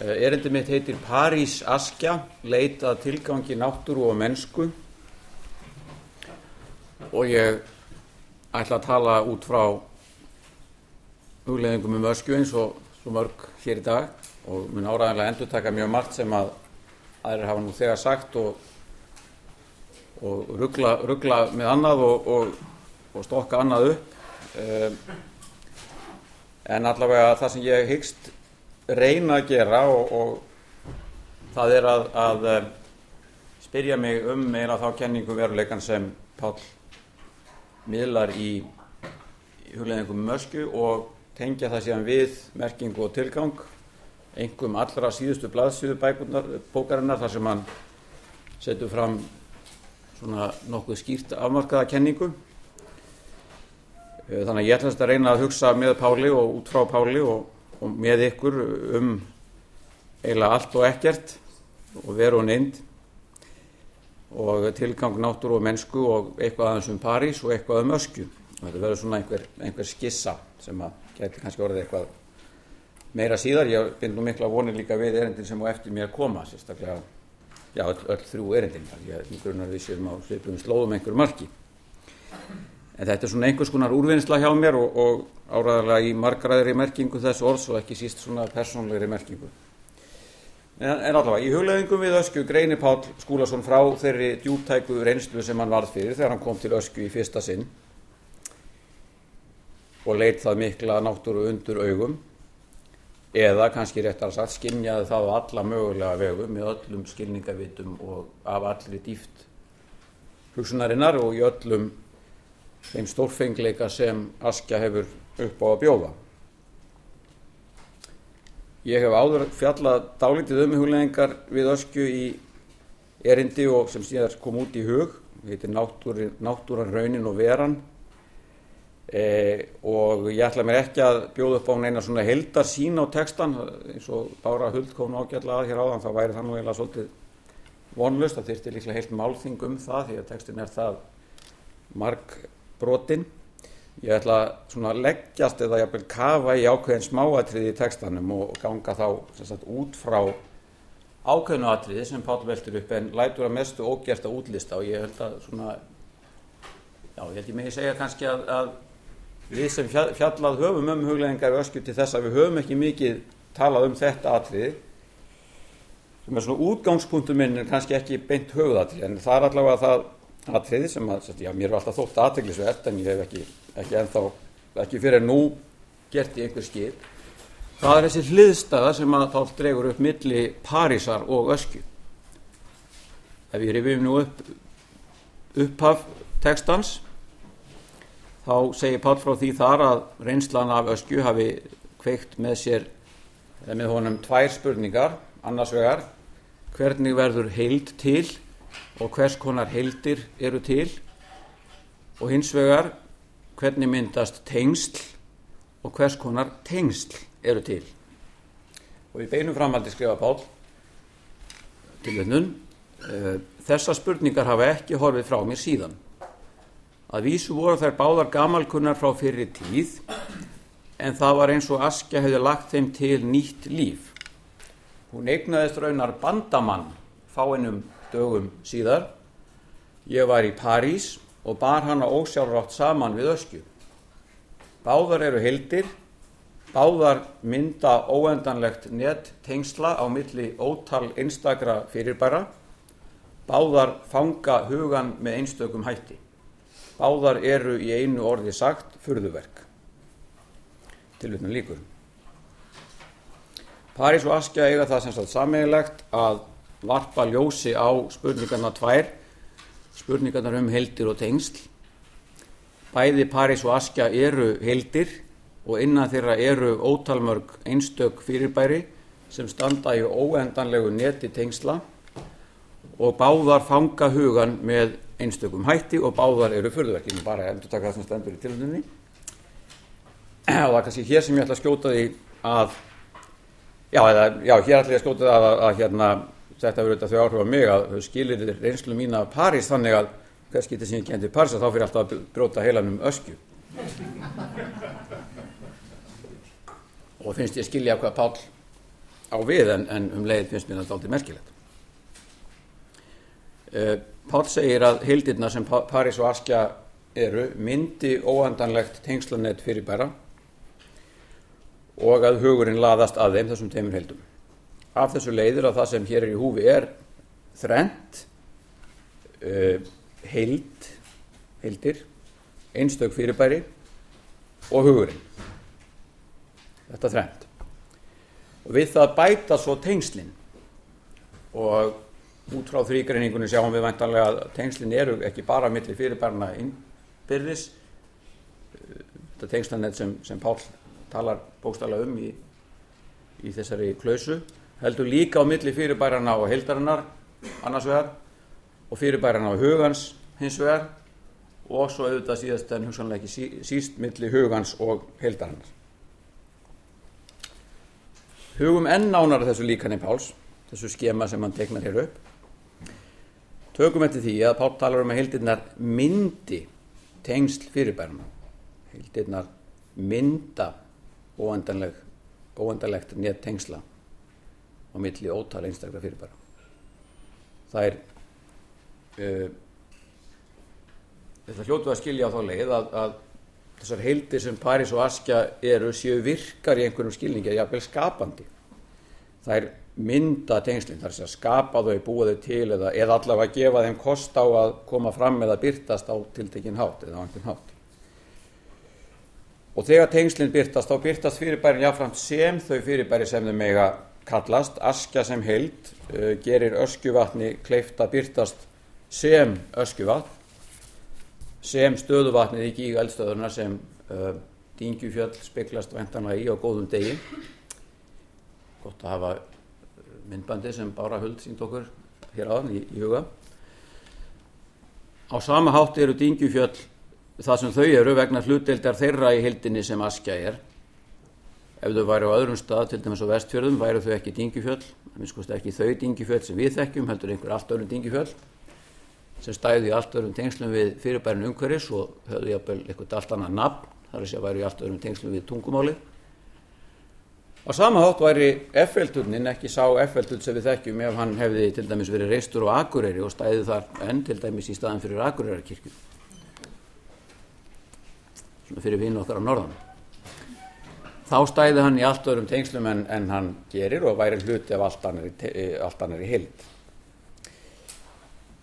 Erindi mitt heitir París Askja, leit að tilgangi náttúru og mennsku og ég ætla að tala út frá hugleðingum um öskju eins og svo mörg hér í dag og mun áræðanlega endur taka mjög margt sem að aðrir hafa nú þegar sagt og, og ruggla, ruggla með annað og, og, og stokka annað upp. Um, en allavega það sem ég hyggst reyna að gera og, og það er að, að spyrja mig um meira þá kenningu veruleikan sem Pál miðlar í, í hugleðingum mösku og tengja það síðan við merkingu og tilgang engum allra síðustu blaðsíðu bókarinnar þar sem hann setur fram svona nokkuð skýrt afmarkaða kenningu. Þannig að ég ætla að reyna að hugsa með Páli og út frá Páli og og með ykkur um eiginlega allt og ekkert og veru og neynd og tilgang náttúru og mennsku og eitthvað aðeins um París og eitthvað um öskju. Þetta verður svona einhver, einhver skissa sem að geti kannski orðið eitthvað meira síðar. Ég bind nú mikla vonir líka við erindin sem á eftir mér koma sérstaklega já öll, öll þrjú erindin. Ég grunnar við séum á svipum slóðum einhver marki. En þetta er svona einhvers konar úrvinnsla hjá mér og, og áræðarlega í margræðri merkingu þess orðs og ekki síst svona persónlegri merkingu. En, en allavega, í hugleðingum við Öskju greinir Pál Skúlason frá þeirri djúptæku reynslu sem hann varð fyrir þegar hann kom til Öskju í fyrsta sinn og leitt það mikla náttúru undur augum eða kannski réttar sagt skinnjaði það á alla mögulega vegu með öllum skilningavitum og af allri dýft hugsunarinnar og í öllum þeim stórfengleika sem Askja hefur upp á að bjóða. Ég hef áður fjallað dálítið um hugleðingar við öskju í erindi og sem síðan kom út í hug, heitir Náttúri, Náttúran, Raunin og Veran. E, og ég ætla mér ekki að bjóða upp á neina svona heldar sín á textan eins og Bára Huld kom ágjörlega að hér áðan, þá væri það nú eiginlega svolítið vonlust, það þurfti líklega heilt málþing um það því að textin er það marg brotinn ég ætla svona að leggjast eða jafnvel kafa í ákveðin smáatriði í textanum og ganga þá sagt, út frá ákveðinu atriði sem Páll veldur upp en lætur að mestu ógjert að útlista og ég held að svona já, ég held ég megi segja kannski að, að við sem fjallað höfum um hugleðingar öskju til þess að við höfum ekki mikið talað um þetta atriði sem er svona útgangspunktum minn en kannski ekki beint höfuðatrið en það er allavega það atriði sem að, já, mér er alltaf þótt aðteglisvert en ég hef ekki, ekki ennþá, ekki fyrir nú gert í einhver skil. Það er þessi hliðstæða sem að þá dregur upp milli Parísar og Öskju. Ef ég rifið nú upp upphaf textans, þá segir Pál frá því þar að reynslan af Öskju hafi kveikt með sér, með honum tvær spurningar, annars vegar, hvernig verður heild til og hvers konar heildir eru til og hins vegar hvernig myndast tengsl og hvers konar tengsl eru til. Og í beinum framhaldi skrifa Pál til vennun þessar spurningar hafa ekki horfið frá mér síðan. Að vísu voru þær báðar gamalkunnar frá fyrir tíð en það var eins og Askja hefði lagt þeim til nýtt líf. Hún eignaðist raunar bandamann fáinnum dögum síðar. Ég var í París og bar hana ósjálfrátt saman við öskju. Báðar eru hildir, báðar mynda óendanlegt net tengsla á milli ótal einstakra fyrirbæra, báðar fanga hugan með einstökum hætti. Báðar eru í einu orði sagt furðuverk. Tilvitnum líkur. París og Askja eiga það sem sagt sammeilegt að varpa ljósi á spurningarna tvær, spurningarna um heldir og tengsl. Bæði París og Askja eru heldir og innan þeirra eru ótalmörg einstök fyrirbæri sem standa í óendanlegu neti tengsla og báðar fanga hugan með einstökum hætti og báðar eru fyrðverkinu, bara að endur taka það sem stendur í tilhundinni. Og það er kannski hér sem ég ætla að skjóta því að, já, eða, já hér ætla ég að skjóta því að, að, að hérna, þetta verður þetta þau áhrif á mig að þau skilir reynslu mín af París þannig að hvers getur sem ég kendi París að þá fyrir alltaf að bróta heilanum öskju. Og finnst ég skilja hvað Pál á við en, en um leið finnst mér þetta aldrei merkilegt. Uh, Pál segir að hildirna sem París og Askja eru myndi óhandanlegt tengslanett fyrir bæra og að hugurinn laðast að þeim þessum teimur heldum. Af þessu leiður að það sem hér er í húfi er þrent, uh, heild, heildir, einstök fyrirbæri og hugurinn. Þetta þrent. Og við það bæta svo tengslinn og út frá þrýgreiningunni sjáum við væntanlega að tengslinn eru ekki bara millir fyrirbærna innbyrðis. Þetta tengslanett sem, sem Pál talar bókstala um í, í þessari klausu heldur líka á milli fyrirbærana og heildarinnar annars vegar og fyrirbærana á hugans hins vegar og svo auðvitað síðast en hugsanlega ekki sí, síst milli hugans og heildarinnar. Hugum enn nánar þessu líkan í Páls, þessu skema sem hann tegnar hér upp. Tökum eftir því að Pál talar um að heildirnar myndi tengsl fyrirbærana. Heildirnar mynda óendanleg, óendanlegt nétt tengsla á milli ótal einstaklega fyrirbæra. Það er, uh, þetta hljótu að skilja á þá leið að, að þessar heildir sem París og Askja eru séu virkar í einhverjum skilningi að jafnvel skapandi. Það er mynda tengslinn, þar sé að skapa þau, búa þau til eða, eða allavega gefa þeim kost á að koma fram eða byrtast á tiltekinn hátt eða á einhvern hátt. Og þegar tengslinn byrtast, þá byrtast fyrirbærin jáfnframt sem þau fyrirbæri sem þau mega kallast, askja sem heild, uh, gerir öskjuvatni kleift að byrtast sem öskjuvatn, sem stöðuvatnið í gíg eldstöðurna sem uh, dingjufjöll speklast ventanlega í á góðum degi. Gott að hafa myndbandi sem Bára Huld sínd okkur hér aðan í, í huga. Á sama hátt eru dingjufjöll það sem þau eru vegna hlutdeildar þeirra í hildinni sem askja er. Ef þau væri á öðrum stað, til dæmis á vestfjörðum, væri þau ekki dingjufjöll, minnskust ekki þau dingjufjöll sem við þekkjum, heldur einhver allt öðrum dingjufjöll sem stæði í allt öðrum tengslum við fyrirbærin umhverfis og höfðu jafnvel eitthvað allt annað nafn, þar er sér að væri í allt öðrum tengslum við tungumáli. Á sama hátt væri F-velturnin ekki sá F-veltur sem við þekkjum ef hann hefði til dæmis verið reistur á Akureyri og stæði þar enn til dæmis í staðan fyrir Akureyrarkirkju. Svona fyrir vinn okkar á norðan. Þá stæði hann í allt öðrum tengslum en, en hann gerir og væri hluti af allt annar í heild.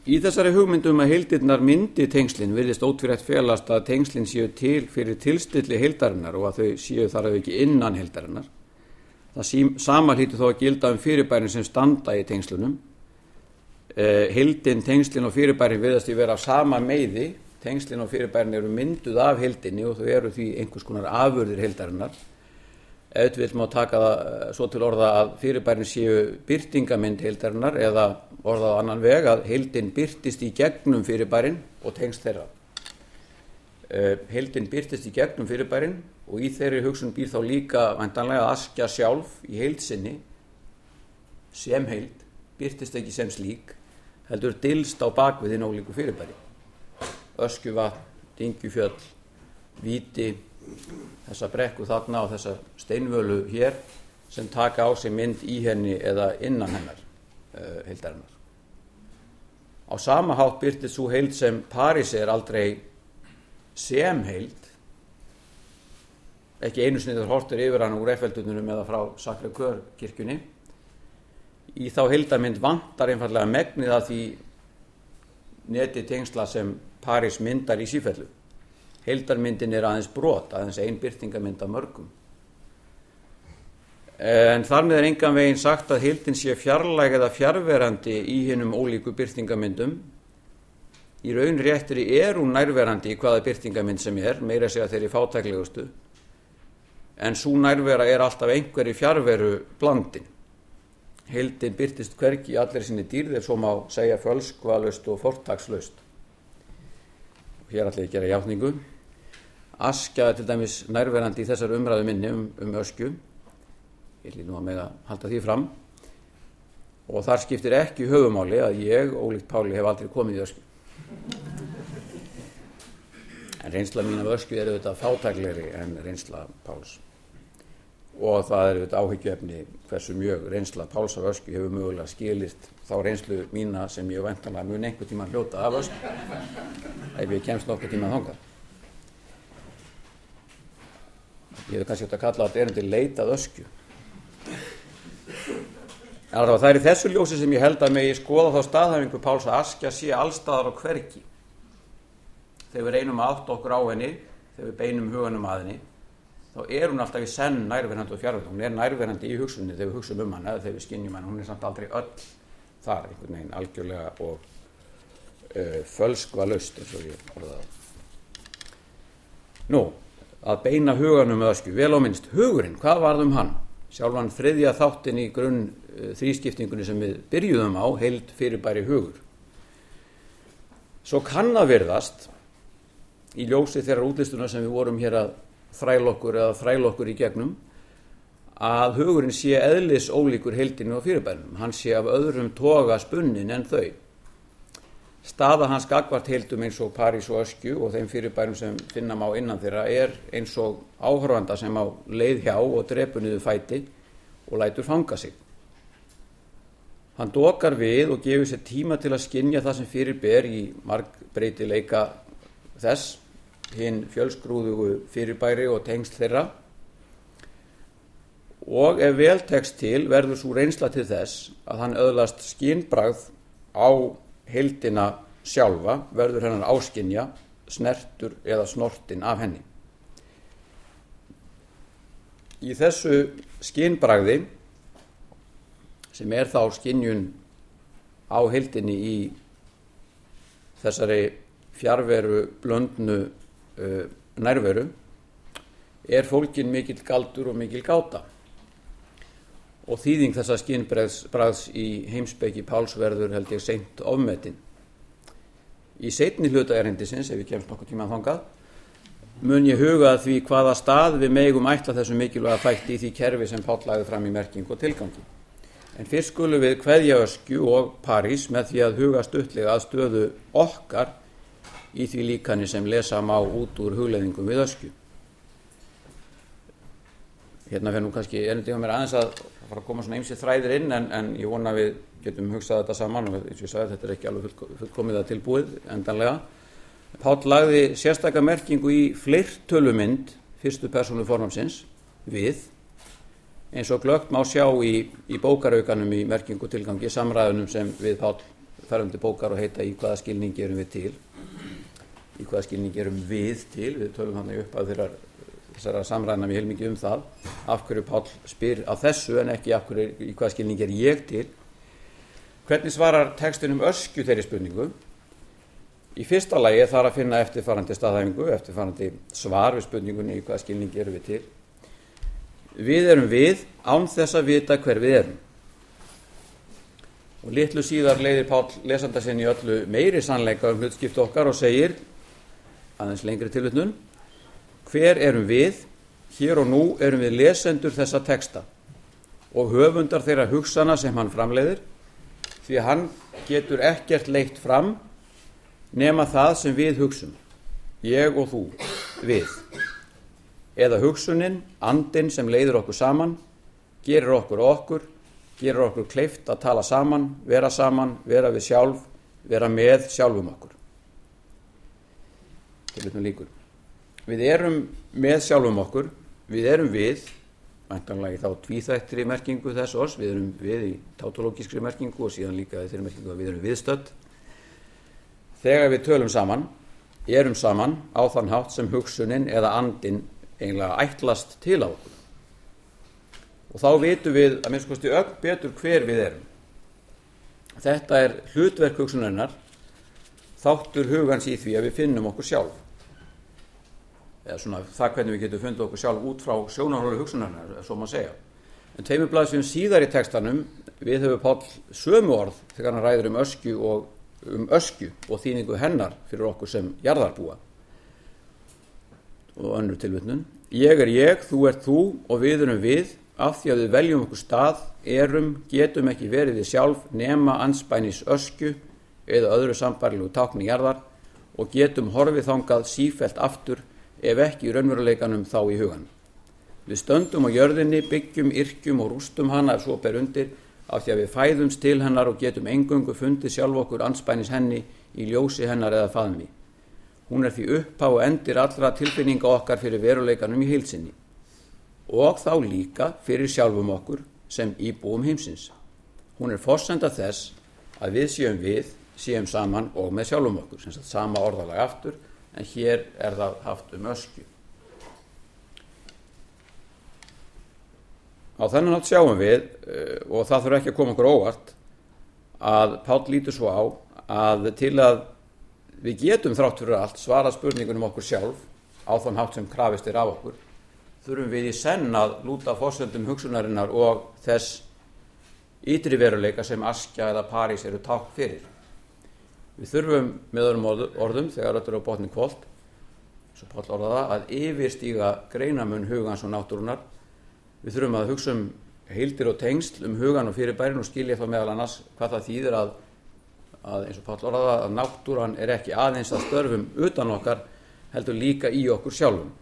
Í þessari hugmyndum að heildirnar myndi tengslinn virðist ótvírætt felast að tengslinn séu til fyrir tilstilli heildarinnar og að þau séu þar að ekki innan heildarinnar. Það sí, sama hlýtu þó að gilda um fyrirbærin sem standa í tengslunum. Eh, heildin, tengslinn og fyrirbærin virðast í vera af sama meiði. Tengslinn og fyrirbærin eru mynduð af heildinni og þau eru því einhvers konar afurðir heildarinnar. Auðvitað má taka það svo til orða að fyrirbærin séu byrtingamind heildarinnar eða orðað annan veg að heildin byrtist í gegnum fyrirbærin og tengst þeirra. Uh, heildin byrtist í gegnum fyrirbærin og í þeirri hugsun býr þá líka vantanlega askja sjálf í heildsinni sem heild, byrtist ekki sem slík, heldur dilst á bakviðin ólíku fyrirbæri. Öskjuvatn, dingjufjöll, viti, þessa brekku þarna og þessa steinvölu hér sem taka á sig mynd í henni eða innan hennar uh, heildarinnar. Á sama hátt byrtist svo heild sem París er aldrei sem heild, ekki einu sniður hortur yfir hann úr Eiffeldunum eða frá Sakra Kör kirkjunni. Í þá heildamind vantar einfallega megnið að því neti tengsla sem París myndar í sífellu. Heildarmyndin er aðeins brot, aðeins einn byrtingamind af mörgum. En þar með er engan veginn sagt að heildin sé fjarlæg eða fjárverandi í hinnum ólíku byrtingamyndum. Í raun réttri er hún nærverandi í hvaða byrtingamind sem er, meira segja þeirri fátæklegustu. En svo nærvera er alltaf einhverju fjárveru blandin. Heildin byrtist hverki í allir sinni dýrðir svo má segja fölskvalust og fortakslaust. Hér að gera játningu. Askja er til dæmis nærverandi í þessar umræðu minni um, um öskju ég hlýnum að með að halda því fram. Og þar skiptir ekki höfumáli að ég, ólíkt Páli, hef aldrei komið í ösku. En reynsla mín af ösku er auðvitað fátækleri en reynsla Páls. Og það er auðvitað áhyggjöfni hversu mjög reynsla Páls af ösku hefur mögulega skilist þá reynslu mína sem ég vantanlega mun einhver tíma hljóta af ösku ef ég kemst nokkur tíma þangað. Ég hef kannski átt að kalla þetta erindi leitað ösku. En það er í þessu ljósi sem ég held að megi skoða þá staðhæfingu Páls að askja sé allstaðar á hverki. Þegar við reynum átt okkur á henni, þegar við beinum huganum að henni, þá er hún alltaf í senn nærverðandi og fjárverðandi. Hún er nærverðandi í hugsunni þegar við hugsaum um hana eða þegar við skinnjum hana. Hún er samt aldrei öll þar, einhvern veginn algjörlega og uh, fölskva löst eins og ég orða það. Nú, að beina huganum ösku, vel á minnst, hugurinn, hvað varðum hann? Sjálfan þriðja þáttin í grunn uh, þrýskiptingunni sem við byrjuðum á, heild fyrirbæri hugur. Svo kann að virðast í ljósi þeirra útlistuna sem við vorum hér að þrælokkur eða þrælokkur í gegnum að hugurinn sé eðlis ólíkur heildinu og fyrirbænum. Hann sé af öðrum toga spunnin en þau. Staða hans gagvart heildum eins og París og Öskju og þeim fyrirbærum sem finna má innan þeirra er eins og áhörvanda sem á leið hjá og drepu niður fæti og lætur fanga sig. Hann dokar við og gefur sér tíma til að skinja það sem fyrir ber í markbreytileika þess hinn fjölsgrúðugu fyrirbæri og tengst þeirra og ef vel tekst til verður svo reynsla til þess að hann öðlast skínbragð á heildina sjálfa verður hennar áskinja snertur eða snortin af henni. Í þessu skínbragði sem er þá skinjun á heildinni í þessari fjárveru blöndnu uh, nærveru er fólkin mikil galdur og mikil gáta og þýðing þessa skinnbræðs í heimsbyggi pálsverður held ég seint ofmetin. Í setni hluta erindisins, ef við kemst nokkuð tíma þangað, mun ég huga að því hvaða stað við megum ætla þessu mikilvæga þætti í því kerfi sem Páll lagði fram í merking og tilgangi. En fyrst skulum við hveðja Öskju og París með því að huga stuttlega að stöðu okkar í því líkani sem lesa má út úr hugleðingum við öskju. Hérna fyrir nú kannski erindi á mér aðeins að fara að koma svona ymsið þræðir inn en, en ég vona að við getum hugsað þetta saman og eins og ég sagði þetta er ekki alveg fullkomið að tilbúið endanlega. Páll lagði sérstakka merkingu í fleirtölumynd fyrstu persónu formamsins við. Eins og glögt má sjá í, í bókaraukanum í merkingu tilgangi samræðunum sem við Páll ferum til bókar og heita í hvaða skilningi erum við til. Í hvaða skilningi erum við til, við tölum hann upp að þeirra þessara samræðina við heilmikið um það af hverju Pál spyr á þessu en ekki af hverju, í hvaða skilningi er ég til? Hvernig svarar tekstunum öskju þeirri spurningu? Í fyrsta lagi þarf að finna eftirfarandi staðhæfingu, eftirfarandi svar við spurningunni í hvaða skilningi erum við til? Við erum við án þess að vita hver við erum. Og litlu síðar leiðir Pál lesanda sinni öllu meiri sannleika um hlutskipt okkar og segir aðeins lengri tilutnun hver erum við? Hér og nú erum við lesendur þessa teksta og höfundar þeirra hugsana sem hann framleiðir því að hann getur ekkert leitt fram nema það sem við hugsum ég og þú, við. Eða hugsunin, andin sem leiður okkur saman gerir okkur okkur gerir okkur kleift að tala saman vera saman, vera við sjálf vera með sjálfum okkur. Tilvitnum líkur. Við erum með sjálfum okkur, við erum við, mæntanlega í þá tvíþættri merkingu þess oss, við erum við í tautológiskri merkingu og síðan líka þeirri merkingu að við erum viðstödd. Þegar við tölum saman, erum saman á þann hátt sem hugsunin eða andin eiginlega ætlast til á okkur. Og þá vitum við að minnst kosti öll betur hver við erum. Þetta er hlutverk hugsunarinnar, þáttur hugans í því að við finnum okkur sjálf eða svona það hvernig við getum fundið okkur sjálf út frá sjónarhóru hugsunarnar, svo maður segja. En tveimur blaðsum síðar í tekstanum við höfum Pál sömu orð þegar hann ræður um öskju og, um öskju og þýningu hennar fyrir okkur sem jarðarbúa. Og önnur tilvittnun. Ég er ég, þú ert þú og við erum við af því að við veljum okkur stað, erum, getum ekki verið við sjálf nema anspænis öskju eða öðru sambarilu tákni jarðar og getum horfið þangað sífelt aftur ef ekki raunveruleikanum þá í hugan. Við stöndum á jörðinni, byggjum, yrkjum og rústum hana ef svo ber undir af því að við fæðumst til hennar og getum engungu fundið sjálf okkur anspænis henni í ljósi hennar eða faðmi. Hún er því upphá og endir allra tilfinninga okkar fyrir veruleikanum í heilsinni og þá líka fyrir sjálfum okkur sem íbúum heimsins. Hún er fórsenda þess að við séum við, séum saman og með sjálfum okkur, sem sagt sama orðalag aftur, en hér er það haft um öskju. Á þennan átt sjáum við, eh, og það þurfa ekki að koma okkur óvart, að Páll lítur svo á að til að við getum þrátt fyrir allt svara spurningunum okkur sjálf á þann hátt sem krafist er af okkur, þurfum við í senn að lúta fórsöndum hugsunarinnar og þess ytri veruleika sem Askja eða París eru takk fyrir. Við þurfum með öðrum orðum, þegar þetta er á botni kvólt, svo Páll orðaða, að yfirstíga greinamun hugans og náttúrunar Við þurfum að hugsa um heildir og tengsl um hugan og fyrirbærin og skilja þá meðal annars hvað það þýðir að, að eins og Páll orðaða að náttúran er ekki aðeins að störfum utan okkar heldur líka í okkur sjálfum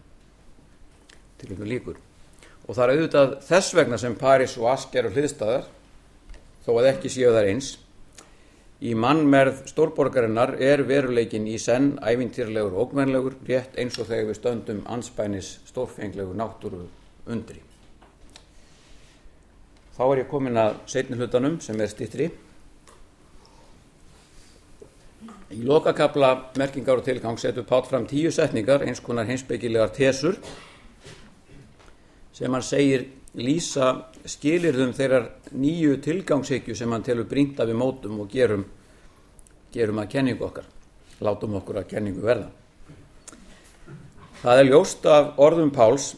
til einhver líkur. Og það er auðvitað þess vegna sem Paris og Asker og hliðstæðar þó að ekki séu þar eins. Í mannmerð stórborgarinnar er veruleikin í senn ævintýrlegur og ógmennlegur rétt eins og þegar við stöndum anspænis stórfenglegur náttúru undri. Þá er ég komin að setni hlutanum sem er stittri. Í lokakabla merkingar og tilgang setur Pátt fram tíu setningar, eins konar heimsbyggilegar tesur, sem hann segir lýsa skilirðum þeirrar nýju tilgangshyggju sem hann telur brínt af við mótum og gerum, gerum að kenningu okkar. Látum okkur að kenningu verða. Það er ljóst af orðum Páls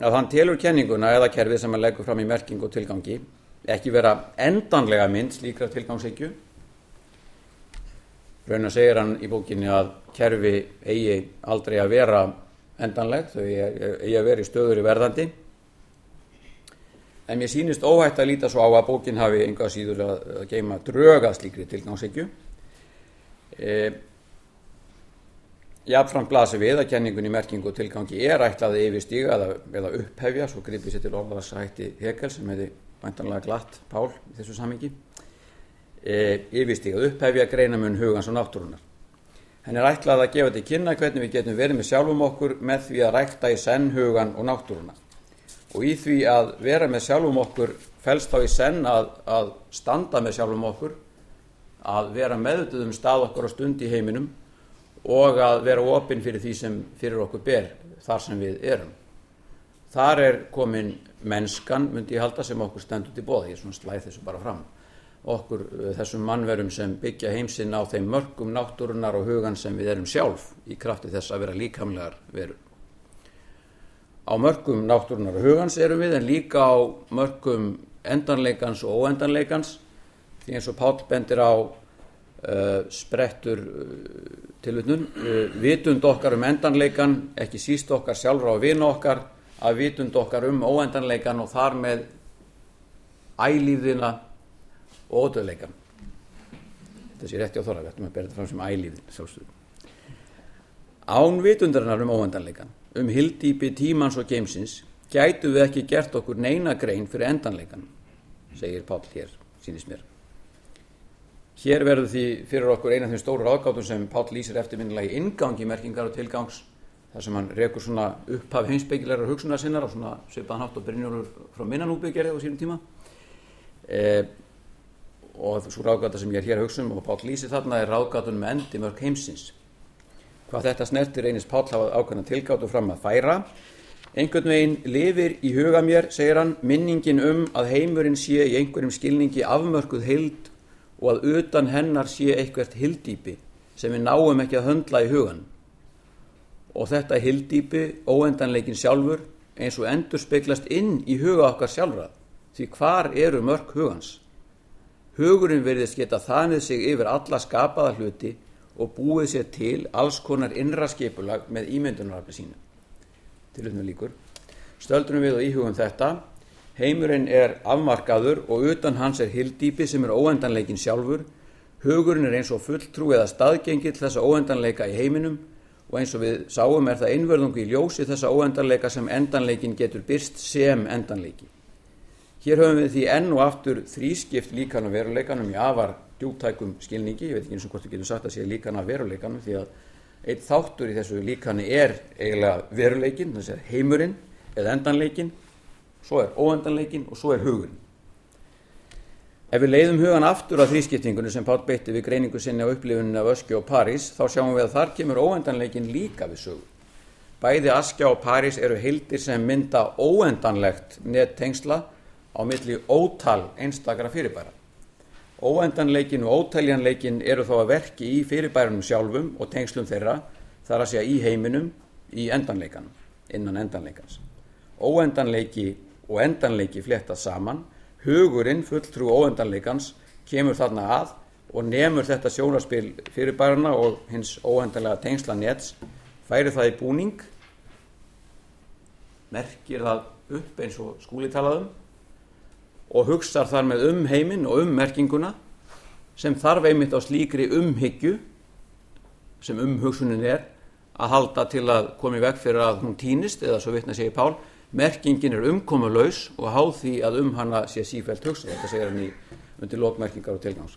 að hann telur kenninguna eða kerfið sem hann leggur fram í merking og tilgangi ekki vera endanlega mynd slíkra tilgangshyggju raun og segir hann í bókinni að kerfi eigi aldrei að vera endanleg þau eigi að vera í stöður í verðandi en mér sýnist óhætt að líta svo á að bókin hafi einhvað síður að geima dröga slíkri tilgangshyggju e Jafnfram blasir við að kenningun í merkingu og tilgangi er ætlaði yfirstíga eða, eða upphefja, svo gripið sér til orðarsætti Hegel sem hefði bæntanlega glatt Pál í þessu samingi, e, yfirstíga, upphefja greinamun hugans og náttúrunar. Henn er ætlaði að gefa þetta kynna hvernig við getum verið með sjálfum okkur með því að rækta í senn hugan og náttúruna. Og í því að vera með sjálfum okkur fælst þá í senn að, að standa með sjálfum okkur, að vera meðutuð um stað okkur á stund í heiminum og að vera opinn fyrir því sem fyrir okkur ber þar sem við erum. Þar er komin mennskan, myndi ég halda, sem okkur stendur til bóða. Ég er svona slæð þessu bara fram. Okkur, eh, þessum mannverum sem byggja heimsinn á þeim mörgum náttúrunar og hugan sem við erum sjálf í krafti þess að vera líkamlegar veru. Á mörgum náttúrunar hugans erum við en líka á mörgum endanleikans og óendanleikans því eins og Pál bendir á uh, sprettur uh, tilvitnun, uh, vitund okkar um endanleikan, ekki síst okkar sjálfra og vina okkar, að vitund okkar um óendanleikan og þar með ælíðina og ódöðleikan. Þetta sé rétti á þorra, við ættum að þetta fram sem ælíðin, sjálfsögum. Án vitundarinnar um óendanleikan, um hildýpi tímans og geimsins, gætu við ekki gert okkur neina grein fyrir endanleikan, segir Pál hér, sínist mér. Hér verður því fyrir okkur eina af þeim stóru ráðgátum sem Páll lýsir eftirminnilega í ingangi merkingar og tilgangs þar sem hann rekur svona upphaf heimsbyggilegar hugsunar sinnar og svona svipaðan hátt og Brynjólfur frá minnanúbi gerði á sínum tíma e, og svo ráðgáta sem ég er hér að hugsa um og Páll lýsir þarna er ráðgátunum með endi mörg heimsins. Hvað þetta snertir einist Páll hafa ákveðna tilgátu fram að færa Einhvern veginn lifir í huga mér, segir hann, minningin um að heimurinn sé í einhverjum skilningi afmörkuð heild og að utan hennar sé eitthvert hildýpi sem við náum ekki að höndla í hugan. Og þetta hildýpi, óendanleikin sjálfur, eins og endur speiklast inn í huga okkar sjálfra, því hvar eru mörg hugans? Hugurinn verðist geta þanið sig yfir alla skapaða hluti og búið sér til alls konar innra skipulag með ímyndunarafni sínu. Til hlutnum líkur. Stöldrum við og íhugum þetta Heimurinn er afmarkaður og utan hans er hildýpi sem er óendanleikin sjálfur. Hugurinn er eins og fulltrú eða staðgengill þessa óendanleika í heiminum og eins og við sáum er það einverðungu í ljósi þessa óendanleika sem endanleikin getur byrst sem endanleiki. Hér höfum við því enn og aftur þrískipt líkan af veruleikanum í afar djúptækum skilningi, ég veit ekki eins og hvort við getum sagt að sé líkan af veruleikanum því að einn þáttur í þessu líkani er eiginlega veruleikin, þess að heimurinn eða endanleikin, svo er óendanleikin og svo er hugurinn. Ef við leiðum hugan aftur að þrískiptingunni sem Páll beitti við greiningu sinni á upplifuninu af Öskja og París, þá sjáum við að þar kemur óendanleikin líka við sögu. Bæði Askja og París eru heildir sem mynda óendanlegt nettengsla á milli ótal einstakara fyrirbæra. Óendanleikin og ótæljanleikin eru þó að verki í fyrirbærunum sjálfum og tengslum þeirra, þar að segja í heiminum, í endanleikanum, innan endanleikans. Óendanleiki og endanleiki fléttað saman hugurinn fulltrú óendanleikans kemur þarna að og nemur þetta sjónarspil fyrirbærarna og hins óendanlega tengsla nets færi það í búning merkir það upp eins og skúlitalaðum og hugsar þar með um heiminn og um merkinguna sem þarf einmitt á slíkri umhyggju sem umhugsunin er að halda til að komi veg fyrir að hún týnist eða svo vitna segi Pál merkingin er umkomulaus og háð því að um hana sé sífælt hugsa þetta segir hann í undir lokmerkingar og tilgangs.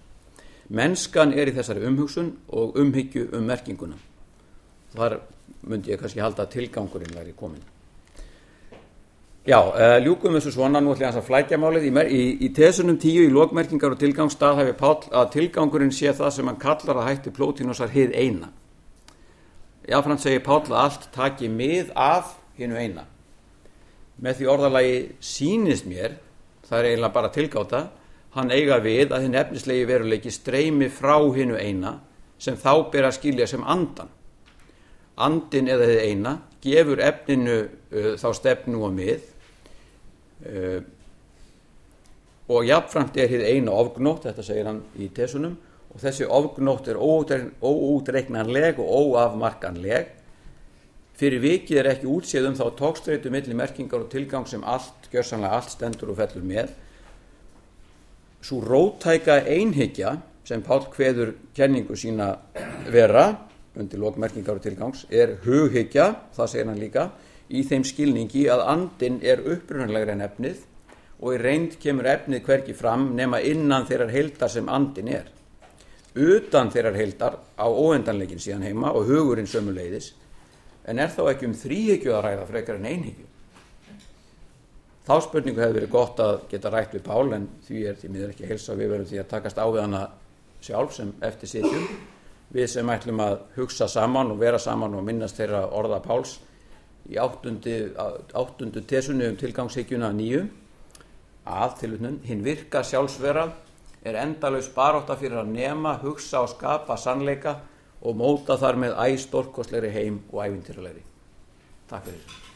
Mennskan er í þessari umhugsun og umhyggju um merkinguna. Þar myndi ég kannski halda að tilgangurinn væri komin já, uh, ljúkum þessu svona nú ætlum ég að flækja málið. Í, í, tesunum tíu í lokmerkingar og tilgangsstað hefur Pál að tilgangurinn sé það sem hann kallar að hætti plótinusar hið eina. Jáfnframt segir Pál að allt taki mið af hinnu eina. Með því orðalagi sínist mér það er eiginlega bara tilgáta hann eiga við að hinn efnislegi veruleiki streymi frá hinnu eina sem þá ber að skilja sem andan. Andin eða þið eina gefur efninu uh, þá stefnu og mið uh, og jafnframt er hið eina ofgnótt þetta segir hann í tesunum og þessi ofgnótt er óútreiknanleg og óafmarkanleg Fyrir vikið er ekki útséð um þá tókstreitu milli merkingar og tilgang sem allt, gjörsanlega allt stendur og fellur með. Svo rótæka einhyggja sem Pál hveður kenningu sína vera, undir lokmerkingar og tilgangs, er hughyggja, það segir hann líka, í þeim skilningi að andin er upprunanlegur en efnið og í reynd kemur efnið hverki fram nema innan þeirrar heildar sem andin er. Utan þeirrar heildar á óendanleikin síðan heima og hugurinn sömuleiðis en er þá ekki um þrýhyggju að ræða frekar en einhyggju? Þá spurningu hefur verið gott að geta rætt við Pál en því er því miður ekki helsa við verðum því að takast á við hana sjálf sem eftir sitjum við sem ætlum að hugsa saman og vera saman og minnast þeirra orða Páls í áttundu, tesunni um tilgangshyggjuna nýju að til hinn virka sjálfsvera er endalaus baróta fyrir að nema, hugsa og skapa sannleika og móta þar með æstorkostlegri heim og ævintýralegri. Takk fyrir.